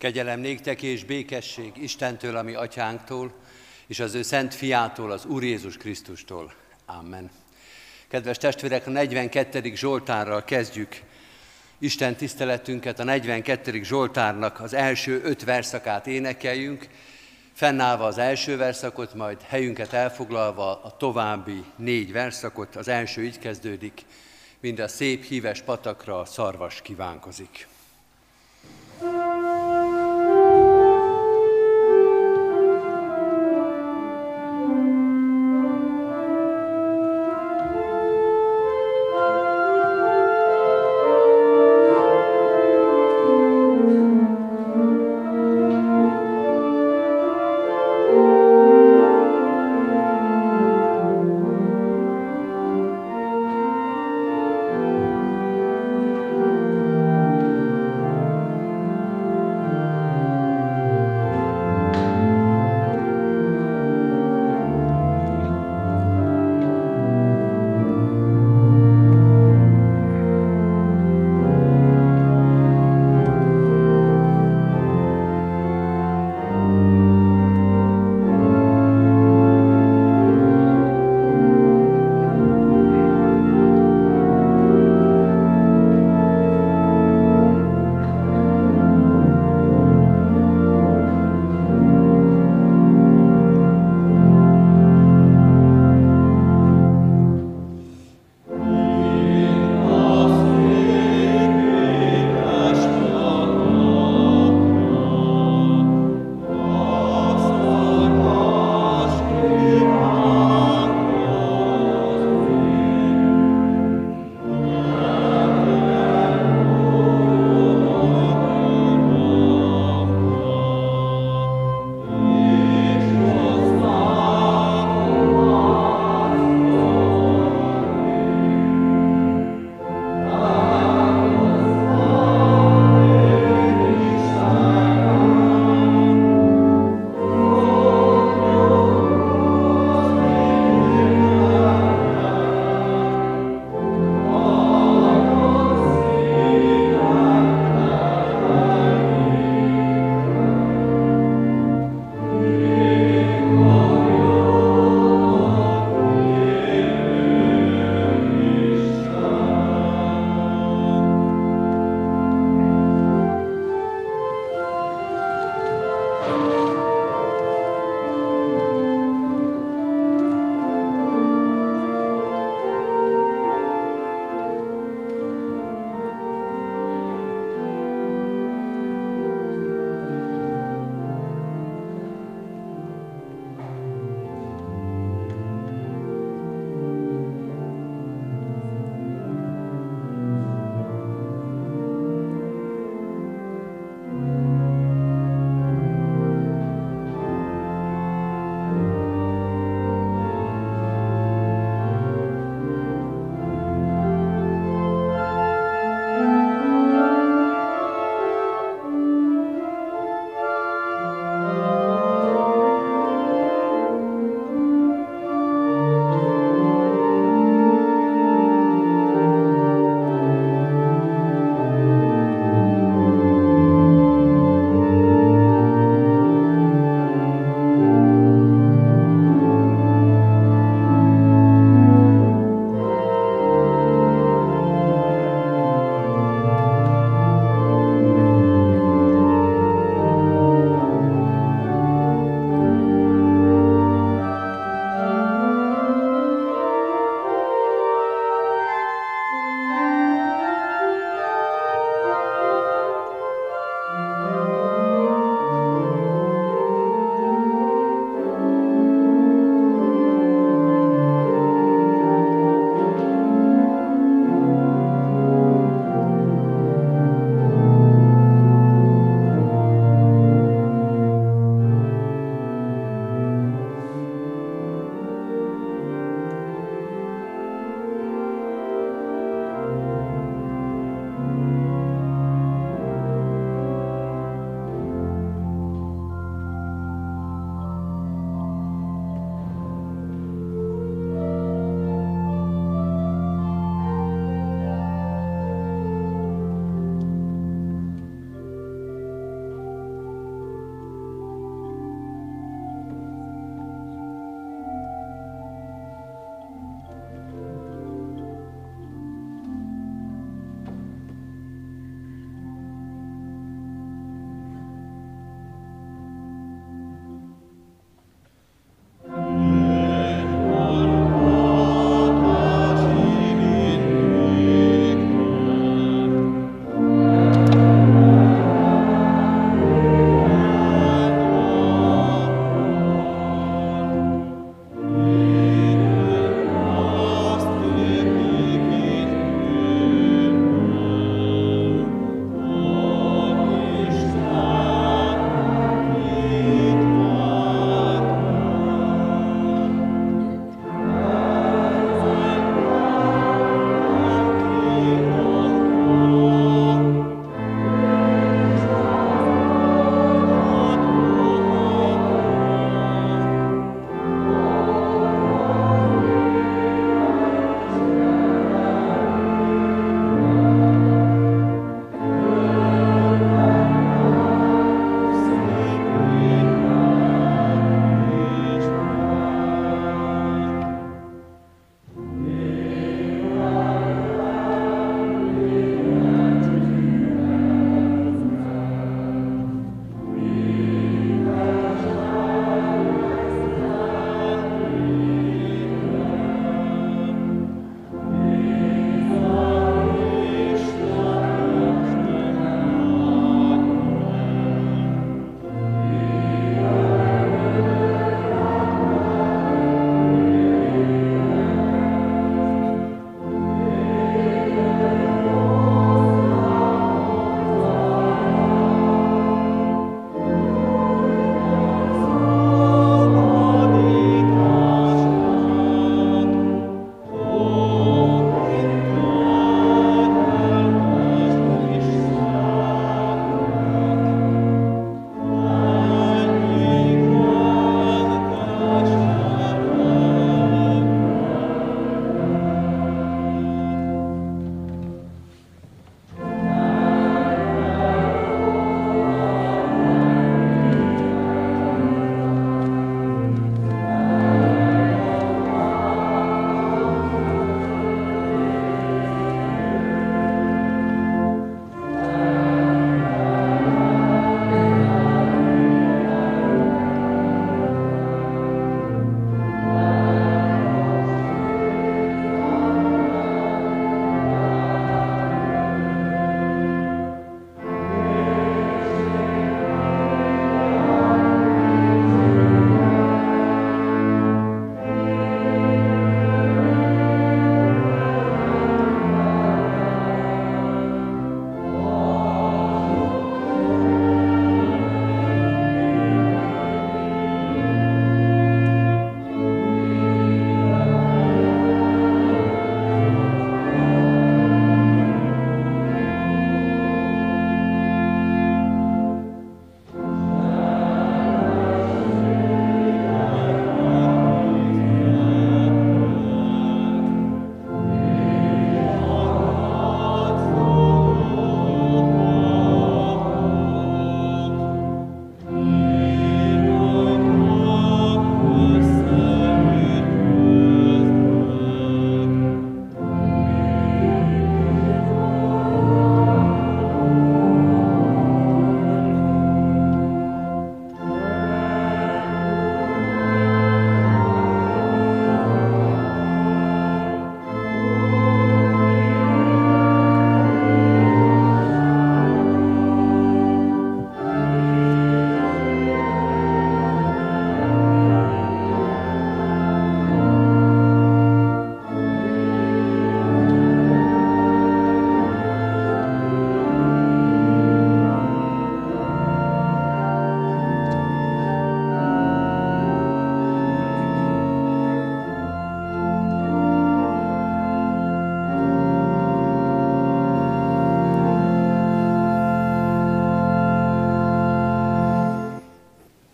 Kegyelem néktek és békesség Istentől, ami atyánktól, és az ő szent fiától, az Úr Jézus Krisztustól. Amen. Kedves testvérek, a 42. Zsoltárral kezdjük Isten tiszteletünket, a 42. Zsoltárnak az első öt verszakát énekeljünk, fennállva az első verszakot, majd helyünket elfoglalva a további négy verszakot. Az első így kezdődik, mind a szép híves patakra szarvas kívánkozik.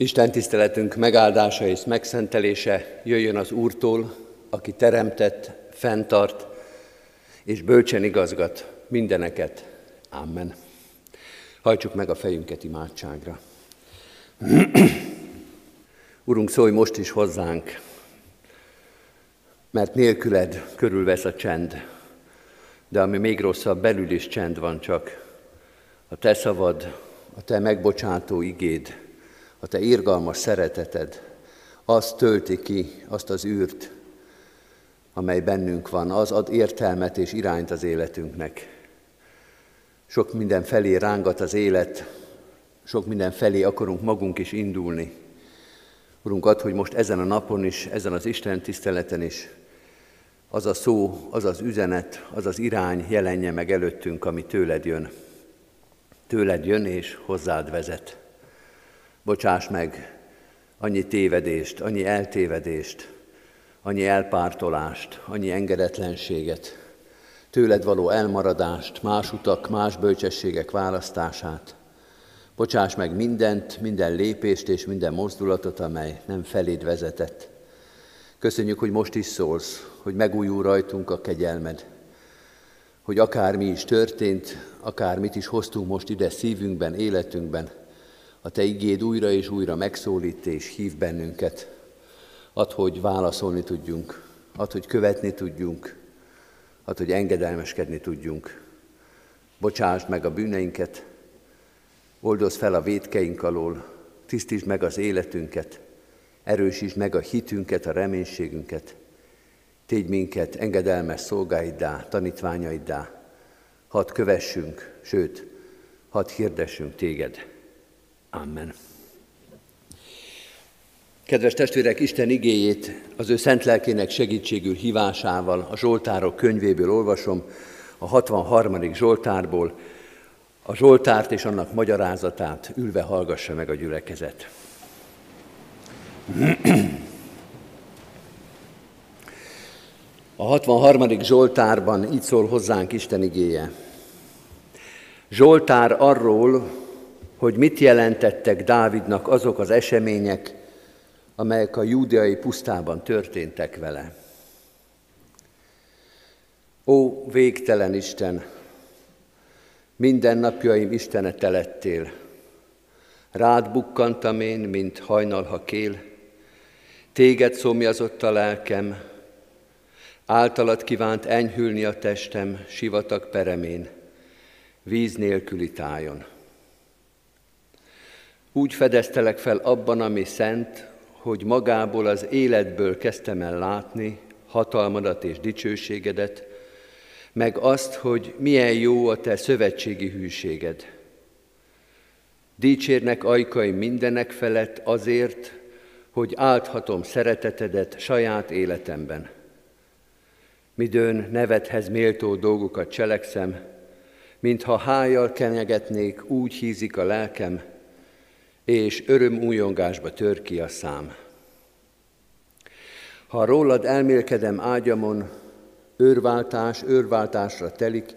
Isten tiszteletünk megáldása és megszentelése jöjjön az Úrtól, aki teremtett, fenntart és bölcsen igazgat mindeneket. Amen. Hajtsuk meg a fejünket imádságra. Urunk, szólj most is hozzánk, mert nélküled körülvesz a csend, de ami még rosszabb, belül is csend van csak. A te szavad, a te megbocsátó igéd, a te irgalmas szereteted, az tölti ki azt az űrt, amely bennünk van, az ad értelmet és irányt az életünknek. Sok minden felé rángat az élet, sok minden felé akarunk magunk is indulni. Urunk, ad, hogy most ezen a napon is, ezen az Isten tiszteleten is az a szó, az az üzenet, az az irány jelenje meg előttünk, ami tőled jön. Tőled jön és hozzád vezet. Bocsáss meg annyi tévedést, annyi eltévedést, annyi elpártolást, annyi engedetlenséget, tőled való elmaradást, más utak, más bölcsességek választását. Bocsáss meg mindent, minden lépést és minden mozdulatot, amely nem feléd vezetett. Köszönjük, hogy most is szólsz, hogy megújul rajtunk a kegyelmed, hogy akármi is történt, akármit is hoztunk most ide szívünkben, életünkben, a Te igéd újra és újra megszólít és hív bennünket. Ad, hogy válaszolni tudjunk, ad, hogy követni tudjunk, ad, hogy engedelmeskedni tudjunk. Bocsásd meg a bűneinket, oldozz fel a védkeink alól, tisztítsd meg az életünket, erősítsd meg a hitünket, a reménységünket, tégy minket engedelmes szolgáiddá, tanítványaiddá, hadd kövessünk, sőt, hadd hirdessünk téged. Amen. Kedves testvérek, Isten igéjét az ő szent lelkének segítségül hívásával a Zsoltárok könyvéből olvasom, a 63. Zsoltárból, a Zsoltárt és annak magyarázatát ülve hallgassa meg a gyülekezet. A 63. Zsoltárban így szól hozzánk Isten igéje. Zsoltár arról, hogy mit jelentettek Dávidnak azok az események, amelyek a júdeai pusztában történtek vele. Ó, végtelen Isten, minden napjaim Istene te lettél. Rád bukkantam én, mint hajnal, ha kél. Téged szomjazott a lelkem, általad kívánt enyhülni a testem sivatag peremén, víz nélküli tájon. Úgy fedeztelek fel abban, ami szent, hogy magából az életből kezdtem el látni hatalmadat és dicsőségedet, meg azt, hogy milyen jó a te szövetségi hűséged. Dicsérnek ajkai mindenek felett azért, hogy álthatom szeretetedet saját életemben. Midőn nevethez méltó dolgokat cselekszem, mintha hájjal kenyegetnék, úgy hízik a lelkem, és öröm újongásba tör ki a szám. Ha rólad elmélkedem ágyamon, őrváltás őrváltásra telik,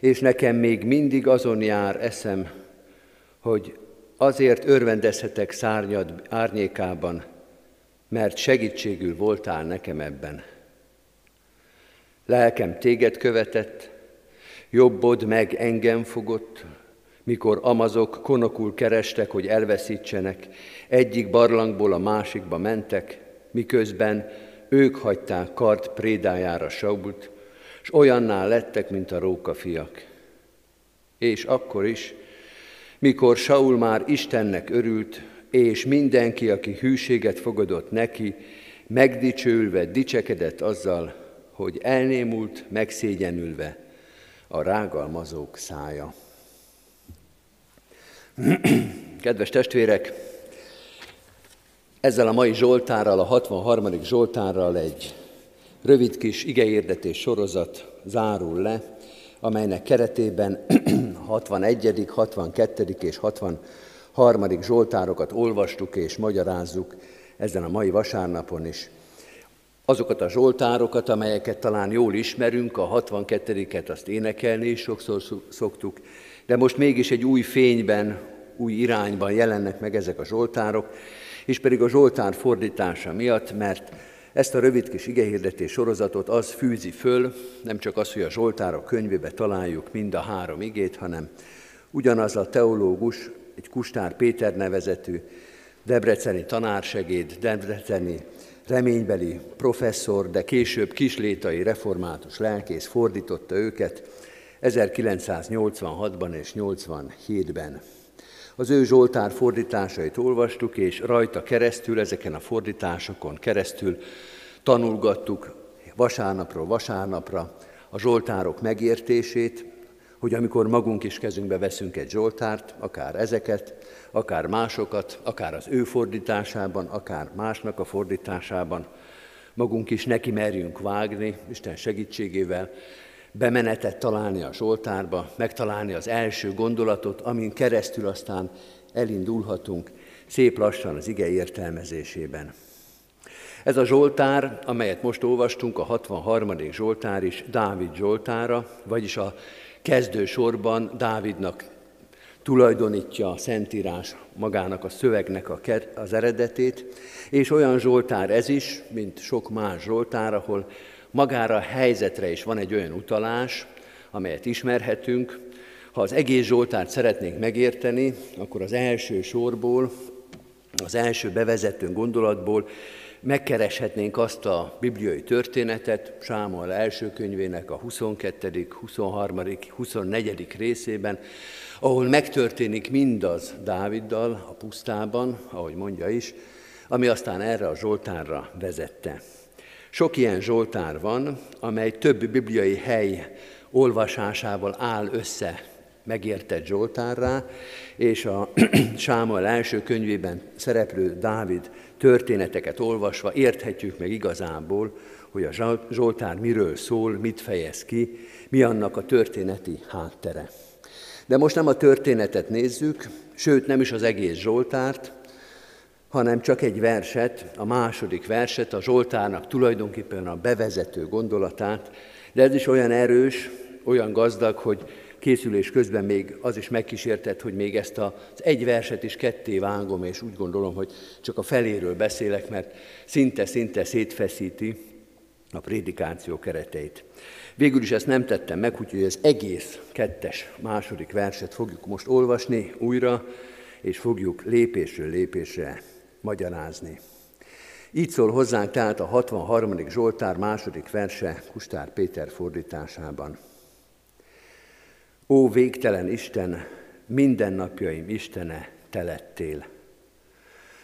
és nekem még mindig azon jár eszem, hogy azért örvendezhetek szárnyad árnyékában, mert segítségül voltál nekem ebben. Lelkem téged követett, jobbod meg engem fogott, mikor amazok konokul kerestek, hogy elveszítsenek, egyik barlangból a másikba mentek, miközben ők hagyták kart prédájára Sault, és olyanná lettek, mint a rókafiak. És akkor is, mikor Saul már Istennek örült, és mindenki, aki hűséget fogadott neki, megdicsőlve dicsekedett azzal, hogy elnémult, megszégyenülve a rágalmazók szája. Kedves testvérek, ezzel a mai Zsoltárral, a 63. Zsoltárral egy rövid kis igeérdetés sorozat zárul le, amelynek keretében 61., 62. és 63. Zsoltárokat olvastuk és magyarázzuk ezen a mai vasárnapon is. Azokat a Zsoltárokat, amelyeket talán jól ismerünk, a 62-et azt énekelni is sokszor szoktuk, de most mégis egy új fényben, új irányban jelennek meg ezek a zsoltárok, és pedig a zsoltár fordítása miatt, mert ezt a rövid kis igehirdetés sorozatot az fűzi föl, nem csak az, hogy a Zsoltárok könyvébe találjuk mind a három igét, hanem ugyanaz a teológus, egy Kustár Péter nevezetű, debreceni tanársegéd, debreceni reménybeli professzor, de később kislétai református lelkész fordította őket 1986-ban és 87-ben. Az ő Zsoltár fordításait olvastuk, és rajta keresztül, ezeken a fordításokon keresztül tanulgattuk vasárnapról vasárnapra a Zsoltárok megértését, hogy amikor magunk is kezünkbe veszünk egy Zsoltárt, akár ezeket, akár másokat, akár az ő fordításában, akár másnak a fordításában, magunk is neki merjünk vágni, Isten segítségével, bemenetet találni a Zsoltárba, megtalálni az első gondolatot, amin keresztül aztán elindulhatunk szép lassan az ige értelmezésében. Ez a Zsoltár, amelyet most olvastunk, a 63. Zsoltár is Dávid Zsoltára, vagyis a kezdő sorban Dávidnak tulajdonítja a Szentírás magának a szövegnek a, az eredetét, és olyan Zsoltár ez is, mint sok más Zsoltár, ahol magára a helyzetre is van egy olyan utalás, amelyet ismerhetünk. Ha az egész Zsoltárt szeretnénk megérteni, akkor az első sorból, az első bevezető gondolatból megkereshetnénk azt a bibliai történetet, Sámuel első könyvének a 22., 23., 24. részében, ahol megtörténik mindaz Dáviddal a pusztában, ahogy mondja is, ami aztán erre a Zsoltárra vezette. Sok ilyen Zsoltár van, amely több bibliai hely olvasásával áll össze megértett Zsoltárrá, és a Sámuel első könyvében szereplő Dávid történeteket olvasva érthetjük meg igazából, hogy a Zsoltár miről szól, mit fejez ki, mi annak a történeti háttere. De most nem a történetet nézzük, sőt nem is az egész Zsoltárt, hanem csak egy verset, a második verset, a Zsoltárnak tulajdonképpen a bevezető gondolatát, de ez is olyan erős, olyan gazdag, hogy készülés közben még az is megkísértett, hogy még ezt az egy verset is ketté vágom, és úgy gondolom, hogy csak a feléről beszélek, mert szinte-szinte szétfeszíti a prédikáció kereteit. Végül is ezt nem tettem meg, úgyhogy az egész kettes második verset fogjuk most olvasni újra, és fogjuk lépésről lépésre magyarázni. Így szól hozzánk tehát a 63. Zsoltár második verse Kustár Péter fordításában. Ó végtelen Isten, mindennapjaim Istene, te lettél.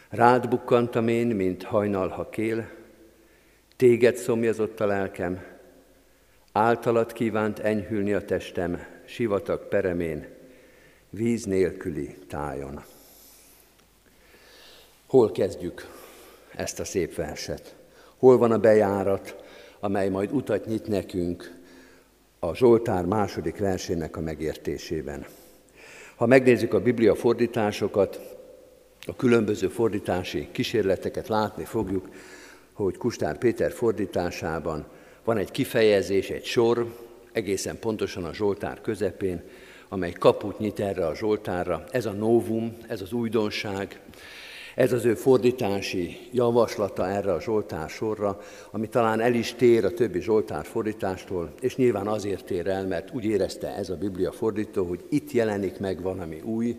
Rád bukkantam én, mint hajnal, ha kél, téged szomjazott a lelkem, általad kívánt enyhülni a testem, sivatag peremén, víz nélküli tájon. Hol kezdjük ezt a szép verset? Hol van a bejárat, amely majd utat nyit nekünk a Zsoltár második versének a megértésében? Ha megnézzük a Biblia fordításokat, a különböző fordítási kísérleteket látni fogjuk, hogy Kustár Péter fordításában van egy kifejezés, egy sor, egészen pontosan a Zsoltár közepén, amely kaput nyit erre a Zsoltárra. Ez a novum, ez az újdonság, ez az ő fordítási javaslata erre a Zsoltár sorra, ami talán el is tér a többi Zsoltár fordítástól, és nyilván azért tér el, mert úgy érezte ez a Biblia fordító, hogy itt jelenik meg valami új,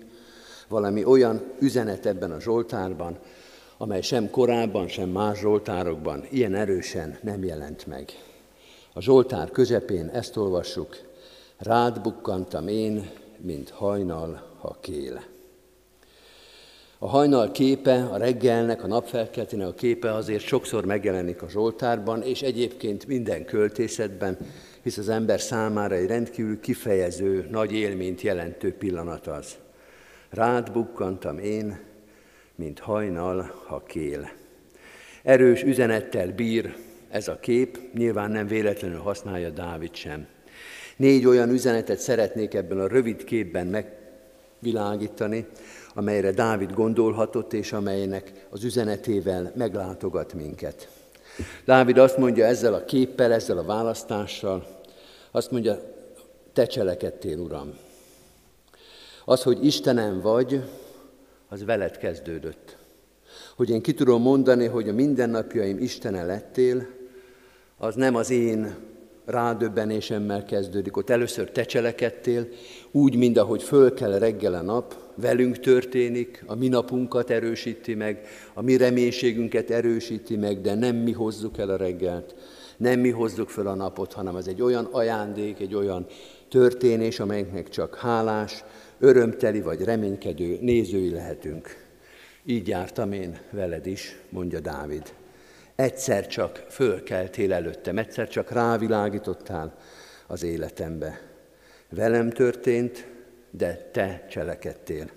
valami olyan üzenet ebben a Zsoltárban, amely sem korábban, sem más Zsoltárokban ilyen erősen nem jelent meg. A Zsoltár közepén ezt olvassuk, rád bukkantam én, mint hajnal, ha kéle. A hajnal képe, a reggelnek, a napfelkeltének a képe azért sokszor megjelenik a Zsoltárban, és egyébként minden költészetben, hisz az ember számára egy rendkívül kifejező, nagy élményt jelentő pillanat az. Rád bukkantam én, mint hajnal, ha kél. Erős üzenettel bír ez a kép, nyilván nem véletlenül használja Dávid sem. Négy olyan üzenetet szeretnék ebben a rövid képben megvilágítani, amelyre Dávid gondolhatott, és amelynek az üzenetével meglátogat minket. Dávid azt mondja ezzel a képpel, ezzel a választással, azt mondja, te cselekedtél, Uram. Az, hogy Istenem vagy, az veled kezdődött. Hogy én ki tudom mondani, hogy a mindennapjaim Istene lettél, az nem az én rádöbbenésemmel kezdődik. Ott először te cselekedtél, úgy, mint ahogy föl kell reggel a nap, velünk történik, a mi napunkat erősíti meg, a mi reménységünket erősíti meg, de nem mi hozzuk el a reggelt, nem mi hozzuk föl a napot, hanem az egy olyan ajándék, egy olyan történés, amelynek csak hálás, örömteli vagy reménykedő nézői lehetünk. Így jártam én veled is, mondja Dávid. Egyszer csak fölkeltél előttem, egyszer csak rávilágítottál az életembe. Velem történt, de te cselekedtél.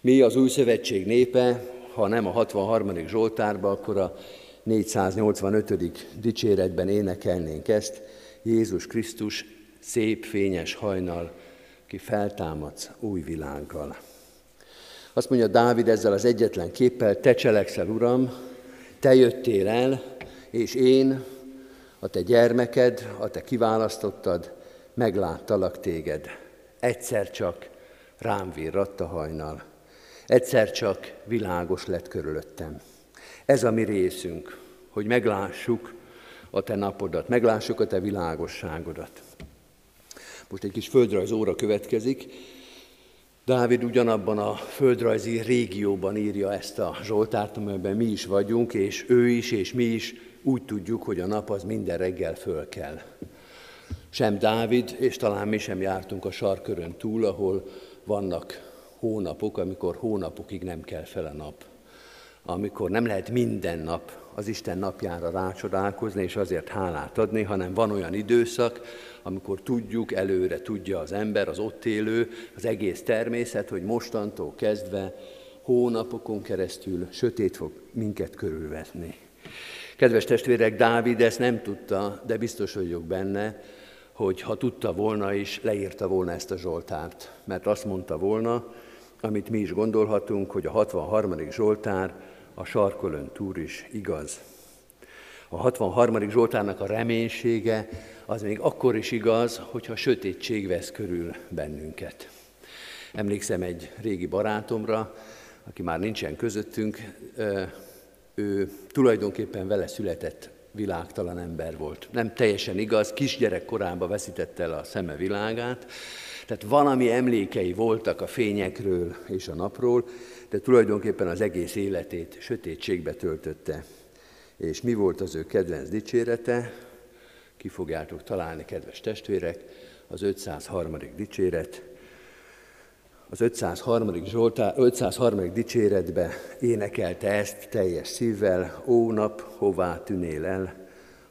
Mi az új szövetség népe, ha nem a 63. Zsoltárba, akkor a 485. dicséretben énekelnénk ezt, Jézus Krisztus szép, fényes hajnal, ki feltámadsz új világgal. Azt mondja Dávid ezzel az egyetlen képpel, te cselekszel, Uram, te jöttél el, és én, a te gyermeked, a te kiválasztottad, megláttalak téged. Egyszer csak rám virratt a hajnal. Egyszer csak világos lett körülöttem. Ez a mi részünk, hogy meglássuk a te napodat, meglássuk a te világosságodat. Most egy kis földrajz óra következik. Dávid ugyanabban a földrajzi régióban írja ezt a Zsoltárt, amelyben mi is vagyunk, és ő is, és mi is úgy tudjuk, hogy a nap az minden reggel föl kell. Sem Dávid, és talán mi sem jártunk a sarkörön túl, ahol vannak hónapok, amikor hónapokig nem kell fel a nap. Amikor nem lehet minden nap az Isten napjára rácsodálkozni, és azért hálát adni, hanem van olyan időszak, amikor tudjuk, előre tudja az ember, az ott élő, az egész természet, hogy mostantól kezdve hónapokon keresztül sötét fog minket körülvetni. Kedves testvérek, Dávid ezt nem tudta, de biztos vagyok benne, hogy ha tudta volna is, leírta volna ezt a Zsoltárt. Mert azt mondta volna, amit mi is gondolhatunk, hogy a 63. Zsoltár a sarkolön túr is igaz. A 63. Zsoltárnak a reménysége az még akkor is igaz, hogyha sötétség vesz körül bennünket. Emlékszem egy régi barátomra, aki már nincsen közöttünk, ő tulajdonképpen vele született világtalan ember volt. Nem teljesen igaz, kisgyerek korában veszítette el a szeme világát, tehát valami emlékei voltak a fényekről és a napról, de tulajdonképpen az egész életét sötétségbe töltötte. És mi volt az ő kedvenc dicsérete? Ki fogjátok találni, kedves testvérek, az 503. dicséret. Az 503. Zsoltá, 503. dicséretbe énekelte ezt teljes szívvel, ó nap, hová tűnél el,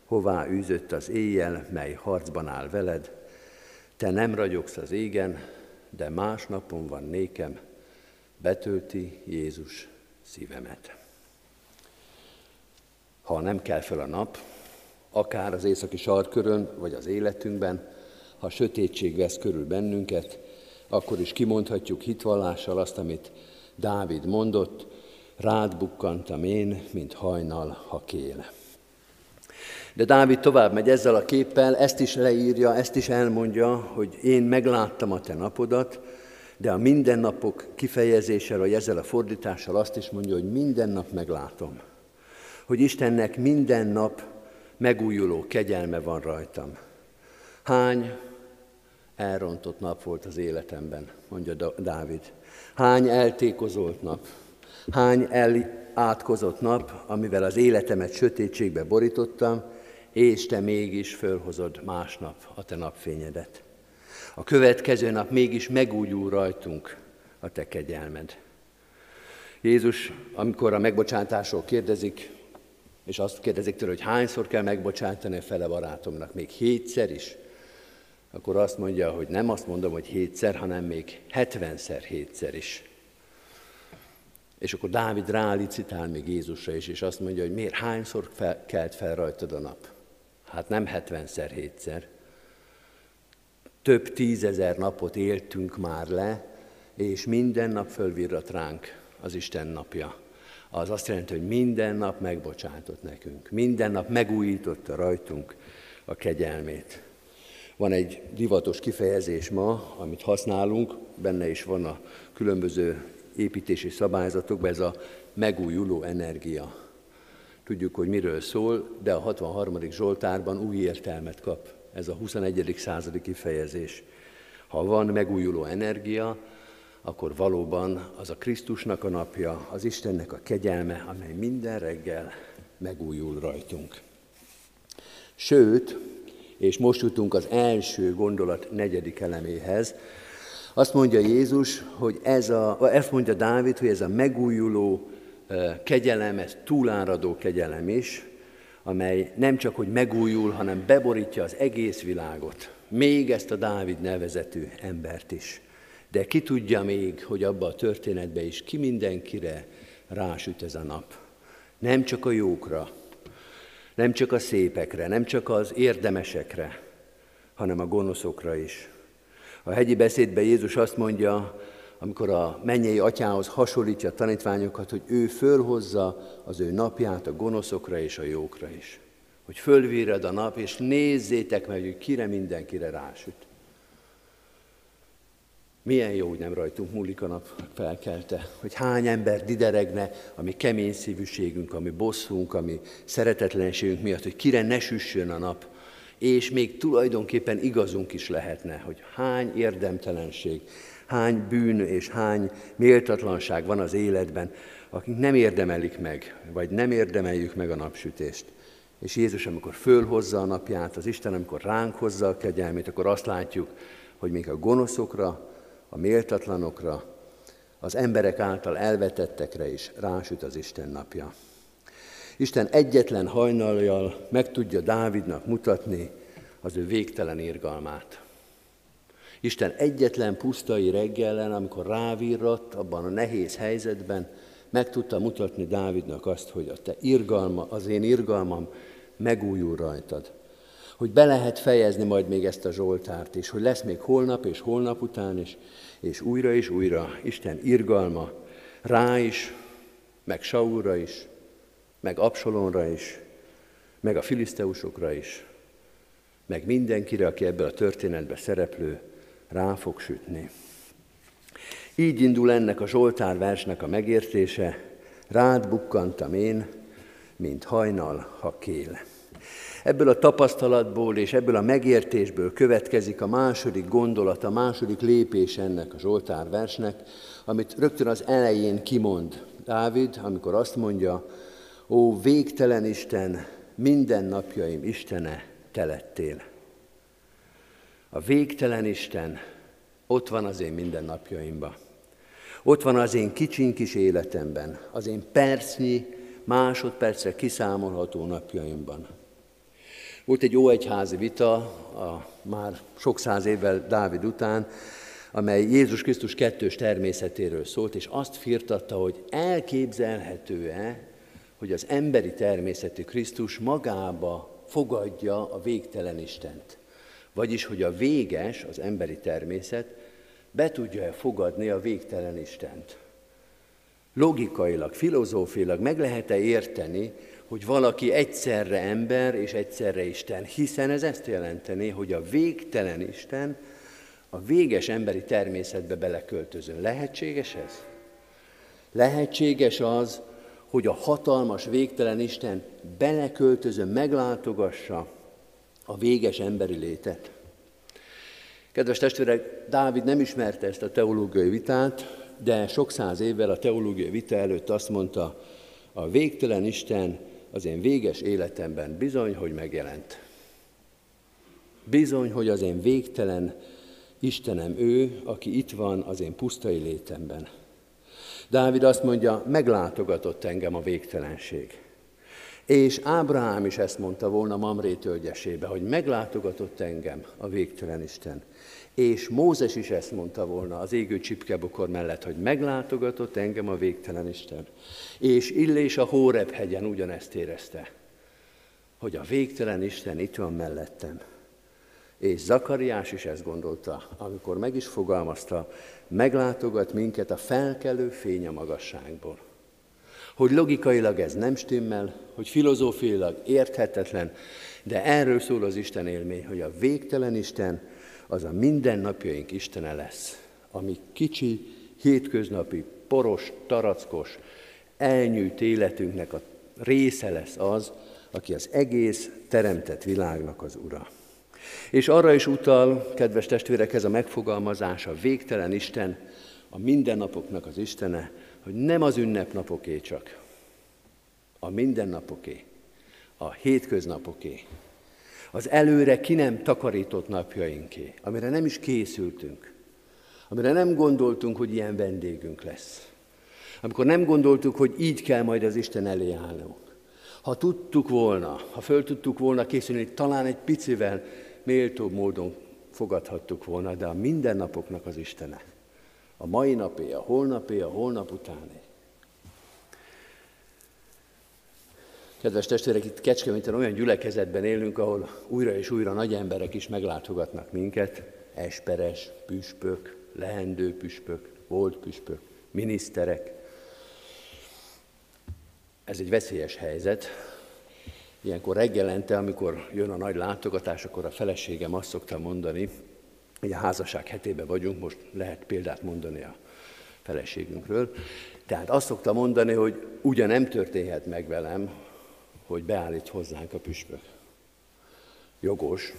hová űzött az éjjel, mely harcban áll veled, te nem ragyogsz az égen, de más napon van nékem, betölti Jézus szívemet. Ha nem kell fel a nap, akár az északi sarkörön, vagy az életünkben, ha sötétség vesz körül bennünket, akkor is kimondhatjuk hitvallással azt, amit Dávid mondott, rád bukkantam én, mint hajnal, ha kél. De Dávid tovább megy ezzel a képpel, ezt is leírja, ezt is elmondja, hogy én megláttam a te napodat, de a mindennapok kifejezéssel, vagy ezzel a fordítással azt is mondja, hogy minden nap meglátom. Hogy Istennek minden nap megújuló kegyelme van rajtam. Hány elrontott nap volt az életemben, mondja Dávid. Hány eltékozolt nap, hány elátkozott nap, amivel az életemet sötétségbe borítottam, és te mégis fölhozod másnap a te napfényedet. A következő nap mégis megújul rajtunk a te kegyelmed. Jézus, amikor a megbocsátásról kérdezik, és azt kérdezik tőle, hogy hányszor kell megbocsátani a fele barátomnak, még hétszer is, akkor azt mondja, hogy nem azt mondom, hogy hétszer, hanem még hetvenszer hétszer is. És akkor Dávid rálicitál még Jézusra is, és azt mondja, hogy miért hányszor fel, kelt fel rajtad a nap. Hát nem hetvenszer hétszer. Több tízezer napot éltünk már le, és minden nap fölvirrat ránk az Isten napja. Az azt jelenti, hogy minden nap megbocsátott nekünk, minden nap megújította rajtunk a kegyelmét. Van egy divatos kifejezés ma, amit használunk, benne is van a különböző építési szabályzatokba, ez a megújuló energia. Tudjuk, hogy miről szól, de a 63. Zsoltárban új értelmet kap ez a 21. századi kifejezés. Ha van megújuló energia, akkor valóban az a Krisztusnak a napja, az Istennek a kegyelme, amely minden reggel megújul rajtunk. Sőt, és most jutunk az első gondolat negyedik eleméhez, azt mondja Jézus, hogy ez a, ezt mondja Dávid, hogy ez a megújuló kegyelem, ez túláradó kegyelem is, amely nem csak, hogy megújul, hanem beborítja az egész világot, még ezt a Dávid nevezetű embert is. De ki tudja még, hogy abba a történetbe is ki mindenkire rásüt ez a nap. Nem csak a jókra, nem csak a szépekre, nem csak az érdemesekre, hanem a gonoszokra is. A hegyi beszédben Jézus azt mondja, amikor a mennyei atyához hasonlítja a tanítványokat, hogy ő fölhozza az ő napját a gonoszokra és a jókra is. Hogy fölvírad a nap, és nézzétek meg, hogy kire mindenkire rásüt. Milyen jó, hogy nem rajtunk múlik a nap felkelte, hogy hány ember dideregne, ami kemény szívűségünk, ami bosszunk, ami szeretetlenségünk miatt, hogy kire ne süssön a nap, és még tulajdonképpen igazunk is lehetne, hogy hány érdemtelenség, hány bűn és hány méltatlanság van az életben, akik nem érdemelik meg, vagy nem érdemeljük meg a napsütést. És Jézus, amikor fölhozza a napját, az Isten, amikor ránk hozza a kegyelmét, akkor azt látjuk, hogy még a gonoszokra, a méltatlanokra, az emberek által elvetettekre is rásüt az Isten napja. Isten egyetlen hajnaljal meg tudja Dávidnak mutatni az ő végtelen irgalmát. Isten egyetlen pusztai reggelen, amikor rávirrat abban a nehéz helyzetben, meg tudta mutatni Dávidnak azt, hogy a te irgalma, az én irgalmam megújul rajtad. Hogy be lehet fejezni majd még ezt a Zsoltárt is, hogy lesz még holnap és holnap után is, és újra és újra Isten irgalma rá is, meg Saulra is, meg Absalonra is, meg a filiszteusokra is, meg mindenkire, aki ebben a történetben szereplő, rá fog sütni. Így indul ennek a Zsoltár versnek a megértése, rád bukkantam én, mint hajnal, ha kél. Ebből a tapasztalatból és ebből a megértésből következik a második gondolat, a második lépés ennek a Zsoltár versnek, amit rögtön az elején kimond Dávid, amikor azt mondja, ó végtelen Isten, minden napjaim Istene, te lettél. A végtelen Isten ott van az én mindennapjaimban. Ott van az én kicsiny kis életemben, az én percnyi, másodpercre kiszámolható napjaimban. Volt egy óegyházi vita, a, már sok száz évvel Dávid után, amely Jézus Krisztus kettős természetéről szólt, és azt firtatta, hogy elképzelhető-e, hogy az emberi természetű Krisztus magába fogadja a végtelen Istent. Vagyis, hogy a véges, az emberi természet be tudja-e fogadni a végtelen Istent. Logikailag, filozófiailag meg lehet-e érteni, hogy valaki egyszerre ember és egyszerre Isten, hiszen ez ezt jelenteni, hogy a végtelen Isten a véges emberi természetbe beleköltözön. Lehetséges ez? Lehetséges az, hogy a hatalmas, végtelen Isten beleköltözön, meglátogassa a véges emberi létet. Kedves testvérek, Dávid nem ismerte ezt a teológiai vitát, de sok száz évvel a teológiai vita előtt azt mondta, a végtelen Isten az én véges életemben bizony, hogy megjelent. Bizony, hogy az én végtelen Istenem ő, aki itt van az én pusztai létemben. Dávid azt mondja, meglátogatott engem a végtelenség. És Ábrahám is ezt mondta volna Mamré tölgyesébe, hogy meglátogatott engem a végtelen Isten. És Mózes is ezt mondta volna az égő csipkebokor mellett, hogy meglátogatott engem a végtelen Isten. És Illés a Hóreb hegyen ugyanezt érezte, hogy a végtelen Isten itt van mellettem. És Zakariás is ezt gondolta, amikor meg is fogalmazta, meglátogat minket a felkelő fény a magasságból. Hogy logikailag ez nem stimmel, hogy filozófiailag érthetetlen, de erről szól az Isten élmény, hogy a végtelen Isten az a mindennapjaink Istene lesz, ami kicsi, hétköznapi, poros, tarackos, elnyűjt életünknek a része lesz az, aki az egész teremtett világnak az ura. És arra is utal, kedves testvérek, ez a megfogalmazás, a végtelen Isten, a mindennapoknak az Istene, hogy nem az ünnepnapoké csak, a mindennapoké, a hétköznapoké, az előre ki nem takarított napjainké, amire nem is készültünk, amire nem gondoltunk, hogy ilyen vendégünk lesz. Amikor nem gondoltuk, hogy így kell majd az Isten elé állnunk. Ha tudtuk volna, ha föl tudtuk volna készülni, talán egy picivel méltóbb módon fogadhattuk volna, de a mindennapoknak az Istene. A mai napé, a holnapé, a holnap utáné. Kedves testvérek, itt Kecskeméten olyan gyülekezetben élünk, ahol újra és újra nagy emberek is meglátogatnak minket, esperes, püspök, leendő püspök, volt püspök, miniszterek. Ez egy veszélyes helyzet. Ilyenkor reggelente, amikor jön a nagy látogatás, akkor a feleségem azt szokta mondani, hogy a házasság hetében vagyunk, most lehet példát mondani a feleségünkről. Tehát azt szokta mondani, hogy ugyan nem történhet meg velem, hogy beállít hozzánk a püspök. Jogos.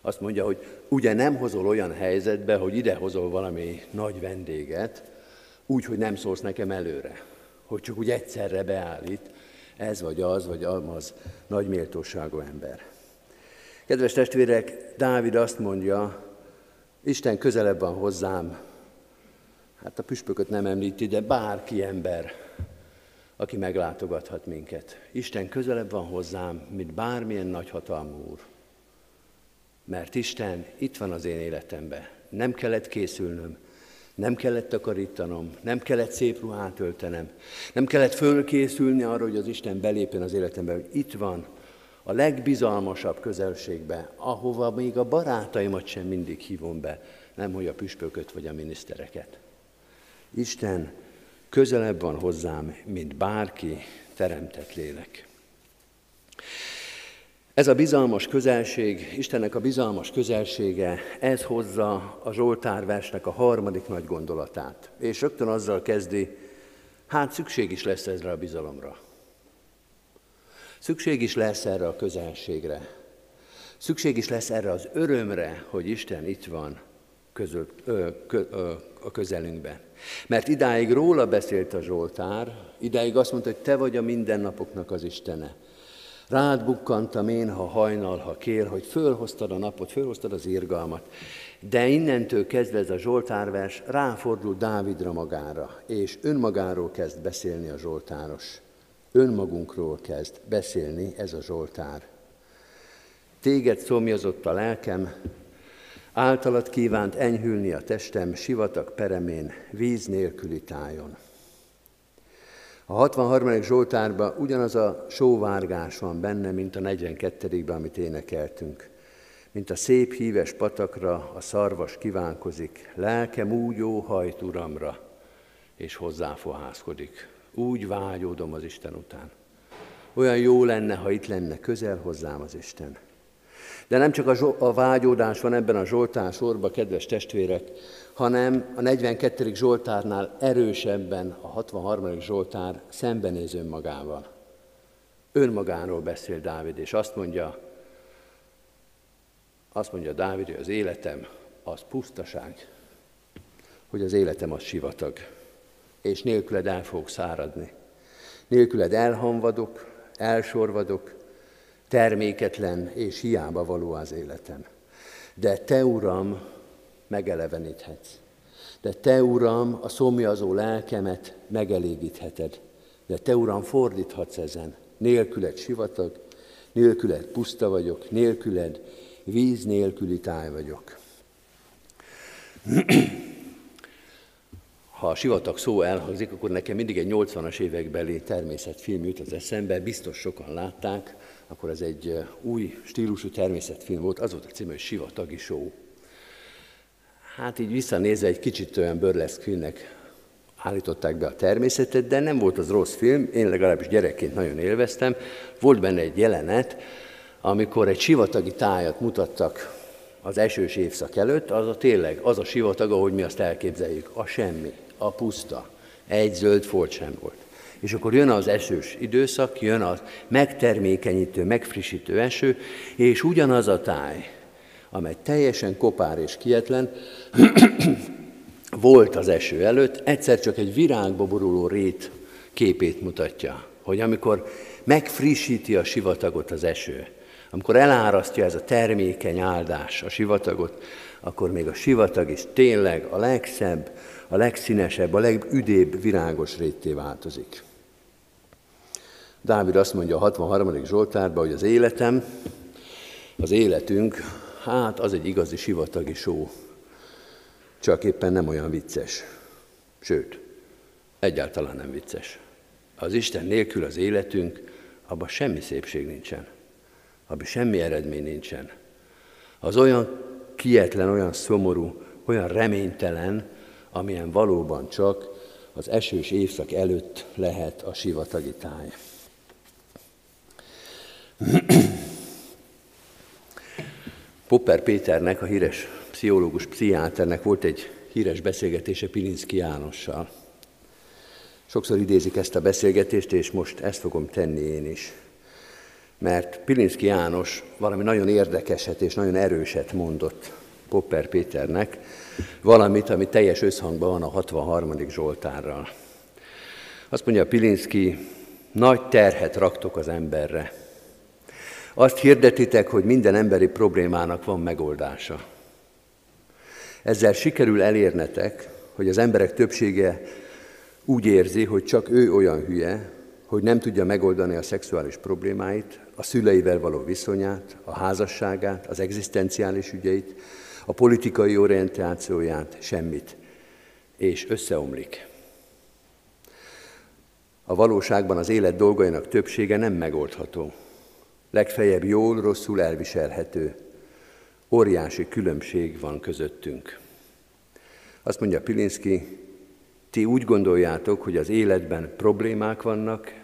Azt mondja, hogy ugye nem hozol olyan helyzetbe, hogy ide hozol valami nagy vendéget, úgy, hogy nem szólsz nekem előre, hogy csak úgy egyszerre beállít, ez vagy az, vagy az nagy méltóságú ember. Kedves testvérek, Dávid azt mondja, Isten közelebb van hozzám, hát a püspököt nem említi, de bárki ember, aki meglátogathat minket. Isten közelebb van hozzám, mint bármilyen nagyhatalmú úr. Mert Isten itt van az én életemben. Nem kellett készülnöm, nem kellett takarítanom, nem kellett szép ruhát öltenem, nem kellett fölkészülni arra, hogy az Isten belépjen az életembe, hogy itt van, a legbizalmasabb közelségbe, ahova még a barátaimat sem mindig hívom be, nem hogy a püspököt vagy a minisztereket. Isten közelebb van hozzám, mint bárki teremtett lélek. Ez a bizalmas közelség, Istennek a bizalmas közelsége, ez hozza a Zsoltár versnek a harmadik nagy gondolatát. És rögtön azzal kezdi, hát szükség is lesz ezre a bizalomra. Szükség is lesz erre a közelségre. Szükség is lesz erre az örömre, hogy Isten itt van közül, ö, kö, ö, a közelünkben. Mert idáig róla beszélt a Zsoltár, idáig azt mondta, hogy te vagy a mindennapoknak az Istene. Rád bukkantam én, ha hajnal, ha kér, hogy fölhoztad a napot, fölhoztad az irgalmat. De innentől kezdve ez a Zsoltárvers ráfordul Dávidra magára, és önmagáról kezd beszélni a Zsoltáros. Önmagunkról kezd beszélni ez a Zsoltár. Téged szomjazott a lelkem, általad kívánt enyhülni a testem sivatag peremén, víz nélküli tájon. A 63. Zsoltárban ugyanaz a sóvárgás van benne, mint a 42-ben, amit énekeltünk. Mint a szép híves patakra a szarvas kívánkozik, lelkem úgy hajt uramra, és hozzáfohászkodik. Úgy vágyódom az Isten után. Olyan jó lenne, ha itt lenne közel hozzám az Isten. De nem csak a, zso- a vágyódás van ebben a Zsoltár sorban, kedves testvérek, hanem a 42. Zsoltárnál erősebben a 63. Zsoltár szembenéz önmagával. Önmagáról beszél Dávid, és azt mondja, azt mondja Dávid, hogy az életem az pusztaság, hogy az életem az sivatag, és nélküled el fogok száradni. Nélküled elhamvadok, elsorvadok, terméketlen és hiába való az életem. De Te, Uram, megeleveníthetsz. De Te, Uram, a szomjazó lelkemet megelégítheted. De Te, Uram, fordíthatsz ezen. Nélküled sivatag, nélküled puszta vagyok, nélküled víz nélküli táj vagyok. Ha a sivatag szó elhangzik, akkor nekem mindig egy 80-as évekbeli természetfilm jut az eszembe, biztos sokan látták, akkor ez egy új stílusú természetfilm volt, az volt a címe, hogy Sivatagi Show. Hát így visszanézve egy kicsit olyan burleszk filmnek állították be a természetet, de nem volt az rossz film, én legalábbis gyerekként nagyon élveztem. Volt benne egy jelenet, amikor egy sivatagi tájat mutattak az esős évszak előtt, az a tényleg, az a sivatag, ahogy mi azt elképzeljük, a semmi, a puszta. Egy zöld folt sem volt. És akkor jön az esős időszak, jön az megtermékenyítő, megfrissítő eső, és ugyanaz a táj, amely teljesen kopár és kietlen, volt az eső előtt, egyszer csak egy virágba boruló rét képét mutatja, hogy amikor megfrissíti a sivatagot az eső, amikor elárasztja ez a termékeny áldás a sivatagot, akkor még a sivatag is tényleg a legszebb, a legszínesebb, a legüdébb virágos rétté változik. Dávid azt mondja a 63. Zsoltárban, hogy az életem, az életünk, hát az egy igazi sivatagi só, csak éppen nem olyan vicces. Sőt, egyáltalán nem vicces. Az Isten nélkül az életünk, abban semmi szépség nincsen. Abban semmi eredmény nincsen. Az olyan kietlen, olyan szomorú, olyan reménytelen, amilyen valóban csak az esős évszak előtt lehet a sivatagi táj. Popper Péternek, a híres pszichológus, pszichiáternek volt egy híres beszélgetése Pilinszki Jánossal. Sokszor idézik ezt a beszélgetést, és most ezt fogom tenni én is. Mert Pilinszki János valami nagyon érdekeset és nagyon erőset mondott Popper Péternek, valamit, ami teljes összhangban van a 63. Zsoltárral. Azt mondja Pilinszki, nagy terhet raktok az emberre. Azt hirdetitek, hogy minden emberi problémának van megoldása. Ezzel sikerül elérnetek, hogy az emberek többsége úgy érzi, hogy csak ő olyan hülye, hogy nem tudja megoldani a szexuális problémáit, a szüleivel való viszonyát, a házasságát, az egzisztenciális ügyeit, a politikai orientációját, semmit, és összeomlik. A valóságban az élet dolgainak többsége nem megoldható. Legfeljebb jól, rosszul elviselhető. Óriási különbség van közöttünk. Azt mondja Pilinszki, ti úgy gondoljátok, hogy az életben problémák vannak,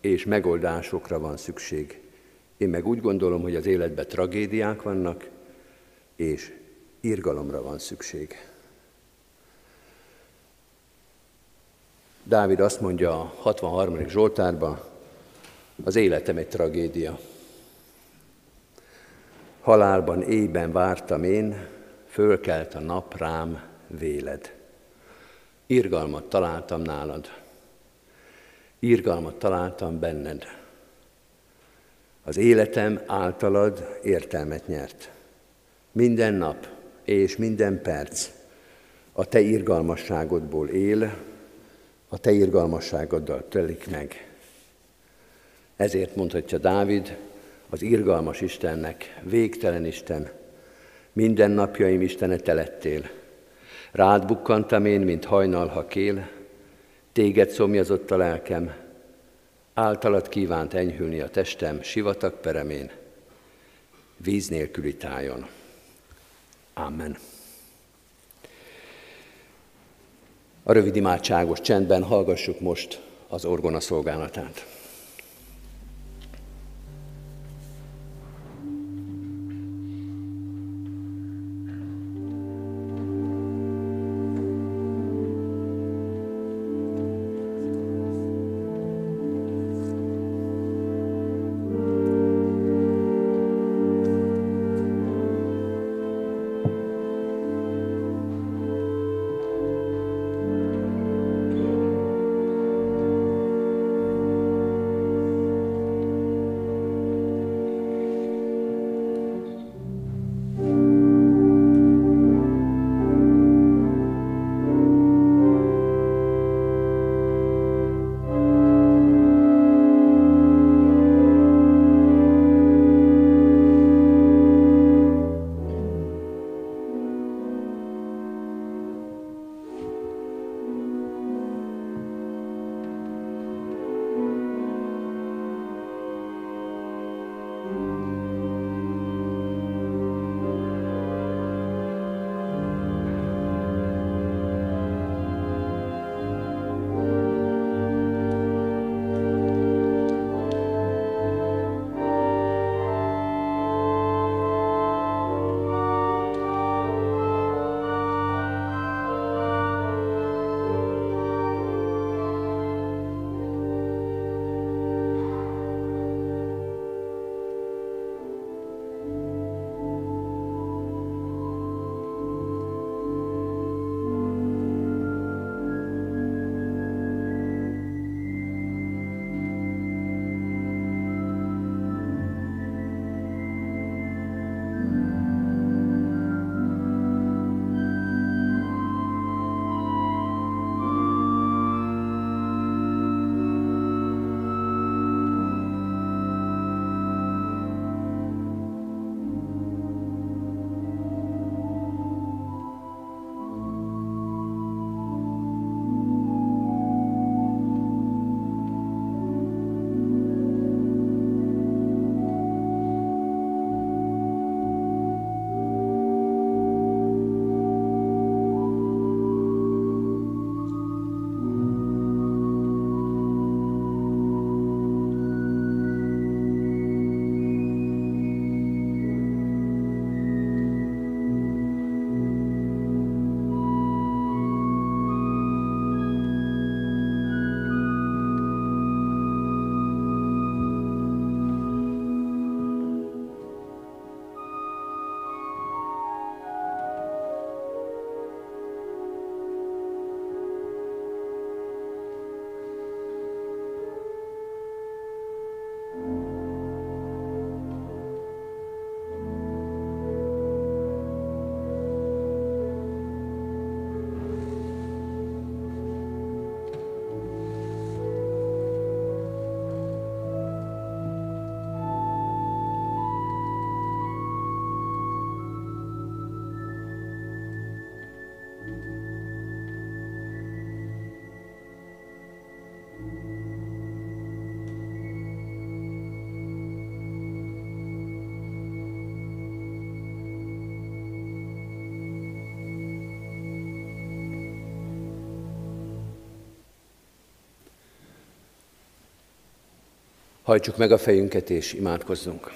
és megoldásokra van szükség. Én meg úgy gondolom, hogy az életben tragédiák vannak, és irgalomra van szükség. Dávid azt mondja a 63. Zsoltárban, az életem egy tragédia. Halálban éjben vártam én, fölkelt a nap rám véled. Irgalmat találtam nálad. Irgalmat találtam benned. Az életem általad értelmet nyert. Minden nap és minden perc a te irgalmasságodból él, a te irgalmasságoddal telik meg. Ezért mondhatja Dávid, az irgalmas Istennek, végtelen Isten, minden napjaim Istene te lettél. Rád bukkantam én, mint hajnal, ha kél, téged szomjazott a lelkem, általad kívánt enyhülni a testem sivatag peremén, víz nélküli tájon. Amen. A rövid imádságos csendben hallgassuk most az orgona szolgálatát. Hajtsuk meg a fejünket és imádkozzunk.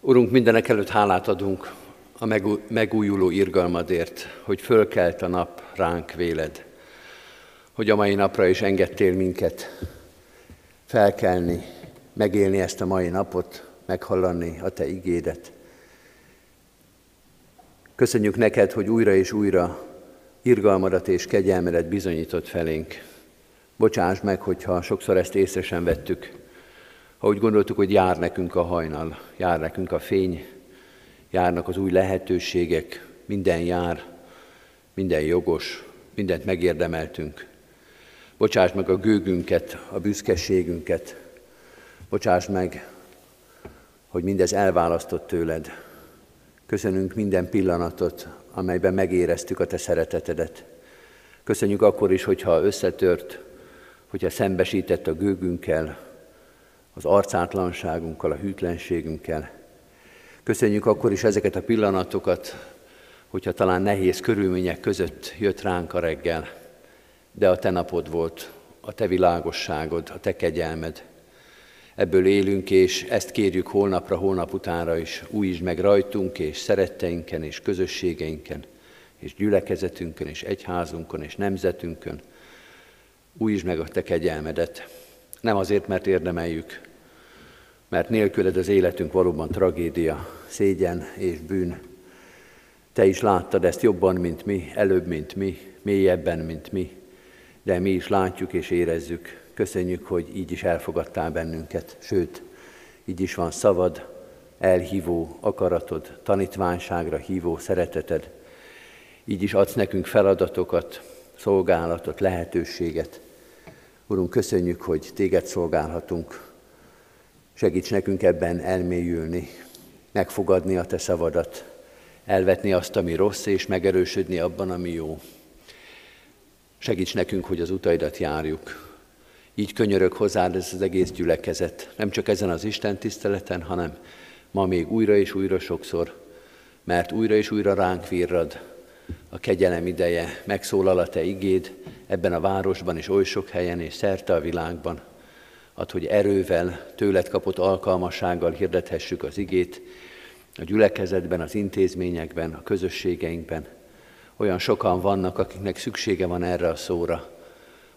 Urunk, mindenek előtt hálát adunk a megújuló irgalmadért, hogy fölkelt a nap ránk véled, hogy a mai napra is engedtél minket felkelni, megélni ezt a mai napot, meghallani a Te igédet. Köszönjük neked, hogy újra és újra irgalmadat és kegyelmedet bizonyított felénk. Bocsáss meg, hogyha sokszor ezt észre sem vettük, ha úgy gondoltuk, hogy jár nekünk a hajnal, jár nekünk a fény, járnak az új lehetőségek, minden jár, minden jogos, mindent megérdemeltünk. Bocsáss meg a gőgünket, a büszkeségünket, bocsáss meg, hogy mindez elválasztott tőled. Köszönünk minden pillanatot, amelyben megéreztük a te szeretetedet. Köszönjük akkor is, hogyha összetört, hogyha szembesített a gőgünkkel, az arcátlanságunkkal, a hűtlenségünkkel. Köszönjük akkor is ezeket a pillanatokat, hogyha talán nehéz körülmények között jött ránk a reggel, de a te napod volt, a te világosságod, a te kegyelmed. Ebből élünk, és ezt kérjük holnapra, holnap utánra is. Újítsd meg rajtunk, és szeretteinken, és közösségeinken, és gyülekezetünkön, és egyházunkon, és nemzetünkön. Újítsd meg a te kegyelmedet. Nem azért, mert érdemeljük, mert nélküled az életünk valóban tragédia, szégyen és bűn. Te is láttad ezt jobban, mint mi, előbb, mint mi, mélyebben, mint mi, de mi is látjuk és érezzük. Köszönjük, hogy így is elfogadtál bennünket, sőt, így is van szavad, elhívó akaratod, tanítványságra hívó szereteted. Így is adsz nekünk feladatokat, szolgálatot, lehetőséget. Urunk, köszönjük, hogy téged szolgálhatunk. Segíts nekünk ebben elmélyülni, megfogadni a te szavadat, elvetni azt, ami rossz, és megerősödni abban, ami jó. Segíts nekünk, hogy az utaidat járjuk. Így könyörög hozzád ez az egész gyülekezet, nem csak ezen az Isten tiszteleten, hanem ma még újra és újra sokszor, mert újra és újra ránk virrad a kegyelem ideje, megszólal a Te igéd ebben a városban és oly sok helyen és szerte a világban. Ad, hogy erővel, tőled kapott alkalmassággal hirdethessük az igét a gyülekezetben, az intézményekben, a közösségeinkben. Olyan sokan vannak, akiknek szüksége van erre a szóra.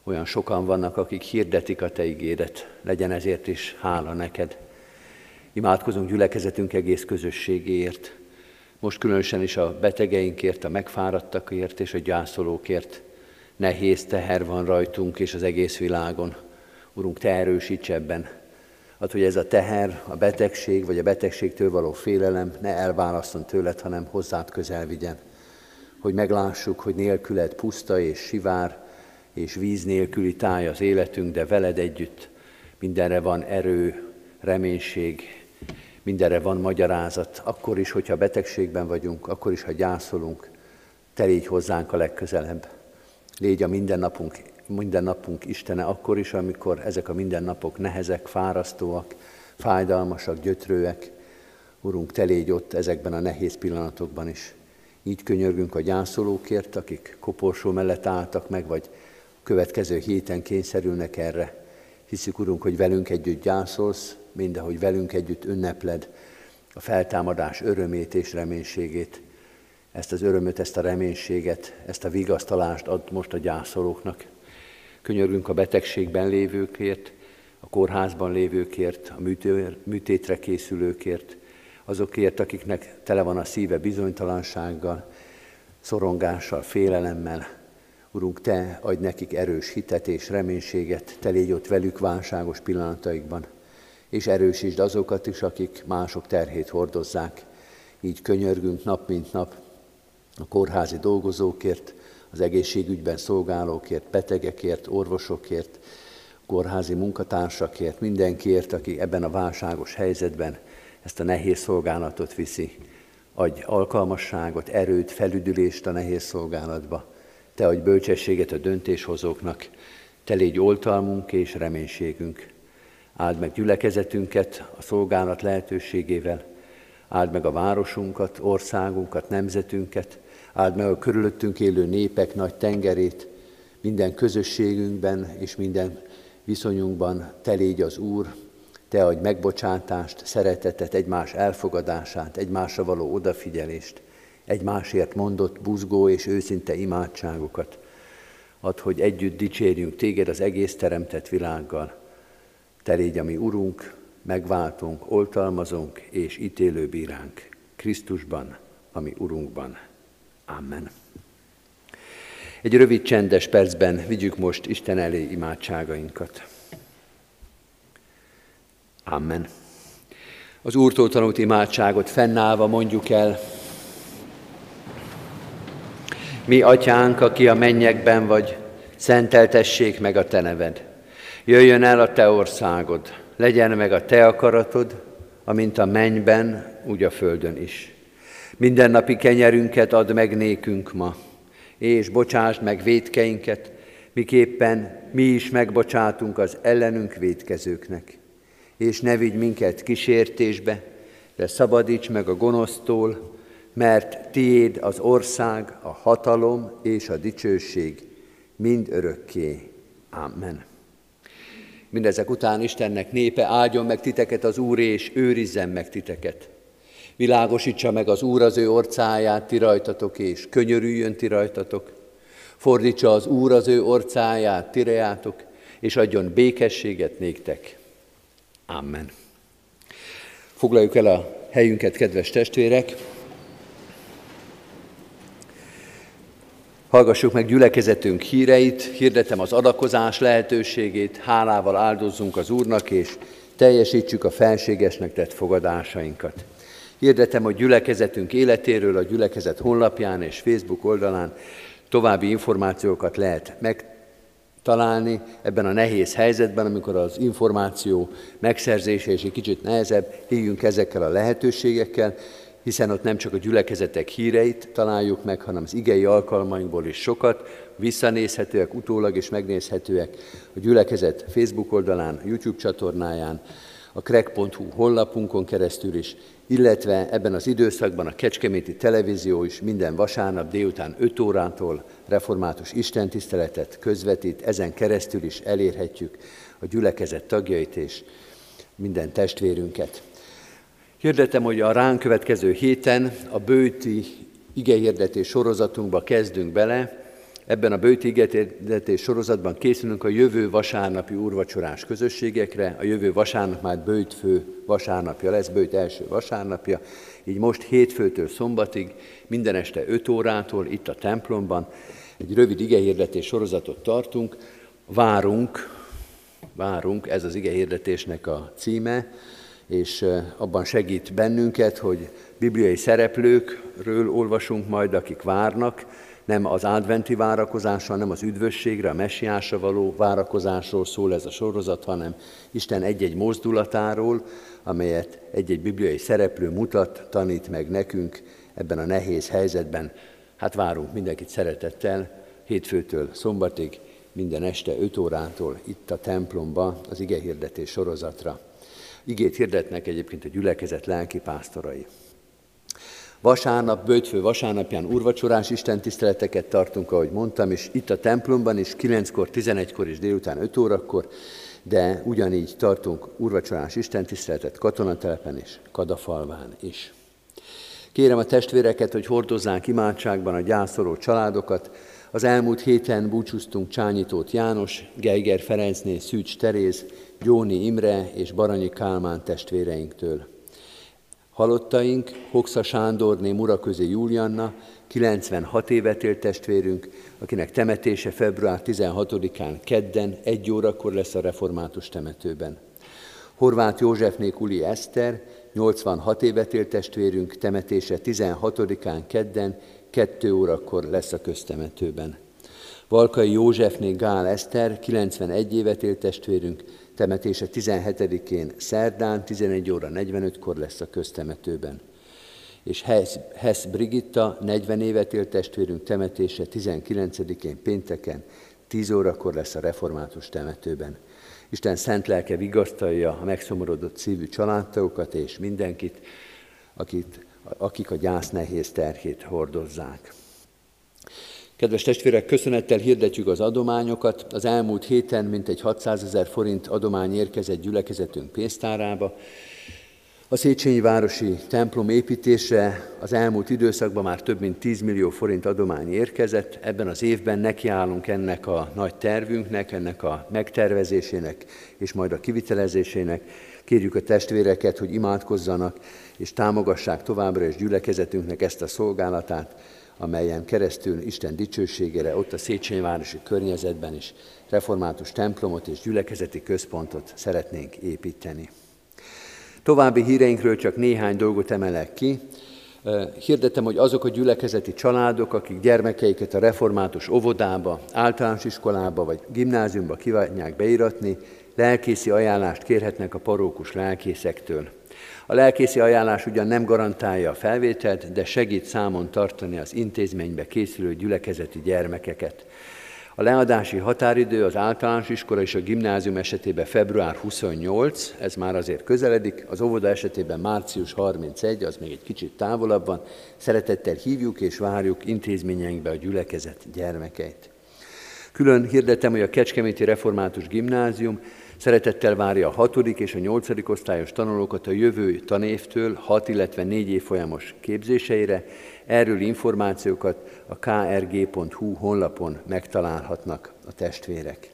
Olyan sokan vannak, akik hirdetik a Te igédet. Legyen ezért is hála neked. Imádkozunk gyülekezetünk egész közösségéért, most különösen is a betegeinkért, a megfáradtakért és a gyászolókért. Nehéz teher van rajtunk és az egész világon. Urunk, Te erősíts ebben. Hát, hogy ez a teher, a betegség vagy a betegségtől való félelem ne elválaszton tőled, hanem hozzád közel vigyen. Hogy meglássuk, hogy nélküled puszta és sivár, és víz nélküli táj az életünk, de veled együtt mindenre van erő, reménység, mindenre van magyarázat, akkor is, hogyha betegségben vagyunk, akkor is, ha gyászolunk, te légy hozzánk a legközelebb. Légy a mindennapunk, mindennapunk Istene akkor is, amikor ezek a mindennapok nehezek, fárasztóak, fájdalmasak, gyötrőek. Urunk, te légy ott ezekben a nehéz pillanatokban is. Így könyörgünk a gyászolókért, akik koporsó mellett álltak meg, vagy következő héten kényszerülnek erre. Hiszük, Urunk, hogy velünk együtt gyászolsz, mindahogy velünk együtt ünnepled a feltámadás örömét és reménységét. Ezt az örömöt, ezt a reménységet, ezt a vigasztalást ad most a gyászolóknak. Könyörgünk a betegségben lévőkért, a kórházban lévőkért, a műtétre készülőkért, azokért, akiknek tele van a szíve bizonytalansággal, szorongással, félelemmel. Urunk, Te adj nekik erős hitet és reménységet, Te légy ott velük válságos pillanataikban és erősítsd azokat is, akik mások terhét hordozzák. Így könyörgünk nap mint nap a kórházi dolgozókért, az egészségügyben szolgálókért, betegekért, orvosokért, kórházi munkatársakért, mindenkiért, aki ebben a válságos helyzetben ezt a nehéz szolgálatot viszi. Adj alkalmasságot, erőt, felüdülést a nehéz szolgálatba. Te adj bölcsességet a döntéshozóknak. Te légy oltalmunk és reménységünk. Áld meg gyülekezetünket a szolgálat lehetőségével, áld meg a városunkat, országunkat, nemzetünket, áld meg a körülöttünk élő népek nagy tengerét, minden közösségünkben és minden viszonyunkban te légy az Úr, te adj megbocsátást, szeretetet, egymás elfogadását, egymásra való odafigyelést, egymásért mondott buzgó és őszinte imádságokat. Add, hogy együtt dicsérjünk téged az egész teremtett világgal. Te légy a mi Urunk, megváltunk, oltalmazunk és ítélő bíránk. Krisztusban, ami Urunkban. Amen. Egy rövid csendes percben vigyük most Isten elé imádságainkat. Amen. Az Úrtól tanult imádságot fennállva mondjuk el, mi atyánk, aki a mennyekben vagy, szenteltessék meg a te neved. Jöjjön el a te országod, legyen meg a te akaratod, amint a mennyben, úgy a földön is. Mindennapi kenyerünket add meg nékünk ma, és bocsásd meg védkeinket, miképpen mi is megbocsátunk az ellenünk védkezőknek. És ne vigy minket kísértésbe, de szabadíts meg a gonosztól, mert tiéd az ország, a hatalom és a dicsőség mind örökké. Amen. Mindezek után Istennek népe áldjon meg titeket az Úr, és őrizzen meg titeket. Világosítsa meg az Úr az ő orcáját ti rajtatok, és könyörüljön ti rajtatok. Fordítsa az Úr az ő orcáját ti rejátok, és adjon békességet néktek. Amen. Foglaljuk el a helyünket, kedves testvérek. Hallgassuk meg gyülekezetünk híreit, hirdetem az adakozás lehetőségét, hálával áldozzunk az Úrnak, és teljesítsük a felségesnek tett fogadásainkat. Hirdetem, hogy gyülekezetünk életéről a gyülekezet honlapján és Facebook oldalán. További információkat lehet megtalálni ebben a nehéz helyzetben, amikor az információ megszerzése és egy kicsit nehezebb, hívjunk ezekkel a lehetőségekkel, hiszen ott nem csak a gyülekezetek híreit találjuk meg, hanem az igei alkalmainkból is sokat, visszanézhetőek, utólag is megnézhetőek a gyülekezet Facebook oldalán, YouTube csatornáján, a krek.hu honlapunkon keresztül is, illetve ebben az időszakban a Kecskeméti Televízió is minden vasárnap délután 5 órától református istentiszteletet közvetít, ezen keresztül is elérhetjük a gyülekezet tagjait és minden testvérünket. Hirdetem, hogy a ránk következő héten a bőti igehirdetés sorozatunkba kezdünk bele. Ebben a bőti igehirdetés sorozatban készülünk a jövő vasárnapi úrvacsorás közösségekre. A jövő vasárnap már bőt fő vasárnapja lesz, bőt első vasárnapja. Így most hétfőtől szombatig, minden este 5 órától itt a templomban egy rövid igehirdetés sorozatot tartunk. Várunk, várunk, ez az igehirdetésnek a címe, és abban segít bennünket, hogy bibliai szereplőkről olvasunk majd, akik várnak, nem az adventi várakozásra, nem az üdvösségre, a messiásra való várakozásról szól ez a sorozat, hanem Isten egy-egy mozdulatáról, amelyet egy-egy bibliai szereplő mutat, tanít meg nekünk ebben a nehéz helyzetben. Hát várunk mindenkit szeretettel, hétfőtől szombatig, minden este 5 órától itt a templomba az igehirdetés sorozatra. Igét hirdetnek egyébként a gyülekezet lelkipásztorai. Vasárnap, bőtfő vasárnapján urvacsorás istentiszteleteket tartunk, ahogy mondtam, és itt a templomban is 9-kor, 11-kor és délután 5 órakor, de ugyanígy tartunk urvacsorás istentiszteletet katonatelepen és Kadafalván is. Kérem a testvéreket, hogy hordozzák imádságban a gyászoló családokat. Az elmúlt héten búcsúztunk Csányitót János, Geiger Ferencné, Szűcs Teréz, Gyóni Imre és Baranyi Kálmán testvéreinktől. Halottaink Hoxa Sándorné Muraközi Julianna, 96 évet élt testvérünk, akinek temetése február 16-án kedden, egy órakor lesz a református temetőben. Horváth Józsefné Kuli Eszter, 86 évet élt testvérünk, temetése 16-án kedden, 2 órakor lesz a köztemetőben. Valkai Józsefné Gál Eszter, 91 évet élt testvérünk, temetése 17-én szerdán, 11 óra 45-kor lesz a köztemetőben. És Hess, Hess Brigitta, 40 évet élt testvérünk temetése 19-én pénteken, 10 órakor lesz a református temetőben. Isten szent lelke vigasztalja a megszomorodott szívű családtagokat és mindenkit, akit, akik a gyász nehéz terhét hordozzák. Kedves testvérek, köszönettel hirdetjük az adományokat. Az elmúlt héten mintegy 600 ezer forint adomány érkezett gyülekezetünk pénztárába. A Széchenyi Városi templom építése az elmúlt időszakban már több mint 10 millió forint adomány érkezett. Ebben az évben nekiállunk ennek a nagy tervünknek, ennek a megtervezésének és majd a kivitelezésének. Kérjük a testvéreket, hogy imádkozzanak és támogassák továbbra is gyülekezetünknek ezt a szolgálatát, amelyen keresztül Isten dicsőségére ott a Széchenyi városi környezetben is református templomot és gyülekezeti központot szeretnénk építeni. További híreinkről csak néhány dolgot emelek ki. Hirdetem, hogy azok a gyülekezeti családok, akik gyermekeiket a református óvodába, általános iskolába vagy gimnáziumba kívánják beiratni, lelkészi ajánlást kérhetnek a parókus lelkészektől. A lelkészi ajánlás ugyan nem garantálja a felvételt, de segít számon tartani az intézménybe készülő gyülekezeti gyermekeket. A leadási határidő az általános iskola és a gimnázium esetében február 28, ez már azért közeledik, az óvoda esetében március 31, az még egy kicsit távolabb van. Szeretettel hívjuk és várjuk intézményeinkbe a gyülekezet gyermekeit. Külön hirdetem, hogy a Kecskeméti Református Gimnázium Szeretettel várja a hatodik és a nyolcadik osztályos tanulókat a jövő tanévtől 6, illetve 4 évfolyamos képzéseire. Erről információkat a krg.hu honlapon megtalálhatnak a testvérek.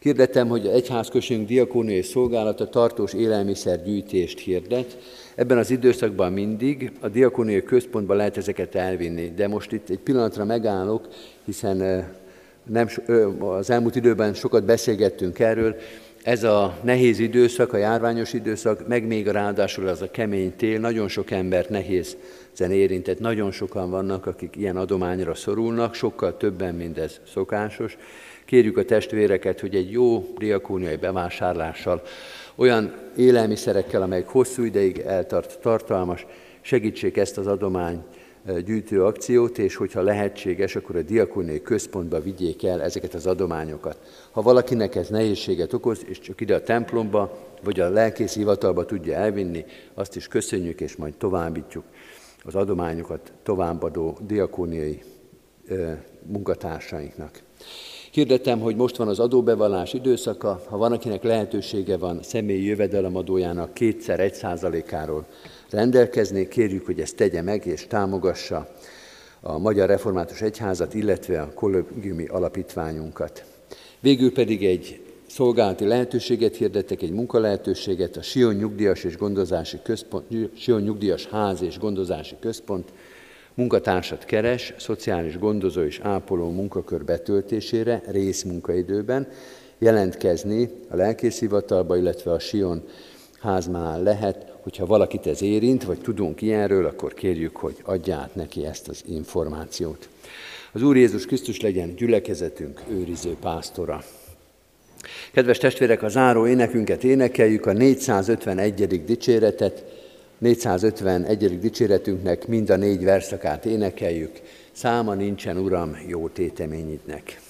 Hirdetem, hogy a egyházközségünk diakóniai szolgálata tartós élelmiszergyűjtést hirdet. Ebben az időszakban mindig a diakóniai központban lehet ezeket elvinni, de most itt egy pillanatra megállok, hiszen nem, az elmúlt időben sokat beszélgettünk erről, ez a nehéz időszak, a járványos időszak, meg még ráadásul az a kemény tél, nagyon sok embert nehéz zen érintett, nagyon sokan vannak, akik ilyen adományra szorulnak, sokkal többen, mint ez szokásos. Kérjük a testvéreket, hogy egy jó diakóniai bevásárlással, olyan élelmiszerekkel, amelyek hosszú ideig eltart, tartalmas, segítsék ezt az adomány gyűjtő akciót, és hogyha lehetséges, akkor a diakóniai központba vigyék el ezeket az adományokat. Ha valakinek ez nehézséget okoz, és csak ide a templomba, vagy a lelkész hivatalba tudja elvinni, azt is köszönjük, és majd továbbítjuk az adományokat továbbadó diakóniai munkatársainknak. Hirdetem, hogy most van az adóbevallás időszaka, ha van, akinek lehetősége van személyi jövedelemadójának kétszer egy százalékáról rendelkezni. Kérjük, hogy ezt tegye meg és támogassa a Magyar Református Egyházat, illetve a kollégiumi alapítványunkat. Végül pedig egy szolgálati lehetőséget hirdettek, egy munkalehetőséget, a Sion Nyugdíjas és Gondozási Központ, Sion Nyugdíjas Ház és Gondozási Központ munkatársat keres, szociális gondozó és ápoló munkakör betöltésére részmunkaidőben jelentkezni a lelkészhivatalba, illetve a Sion házmánál lehet, hogyha valakit ez érint, vagy tudunk ilyenről, akkor kérjük, hogy adja át neki ezt az információt. Az Úr Jézus Krisztus legyen gyülekezetünk őriző pásztora. Kedves testvérek, a záró énekünket énekeljük, a 451. dicséretet, 451. dicséretünknek mind a négy verszakát énekeljük. Száma nincsen, Uram, jó téteményidnek.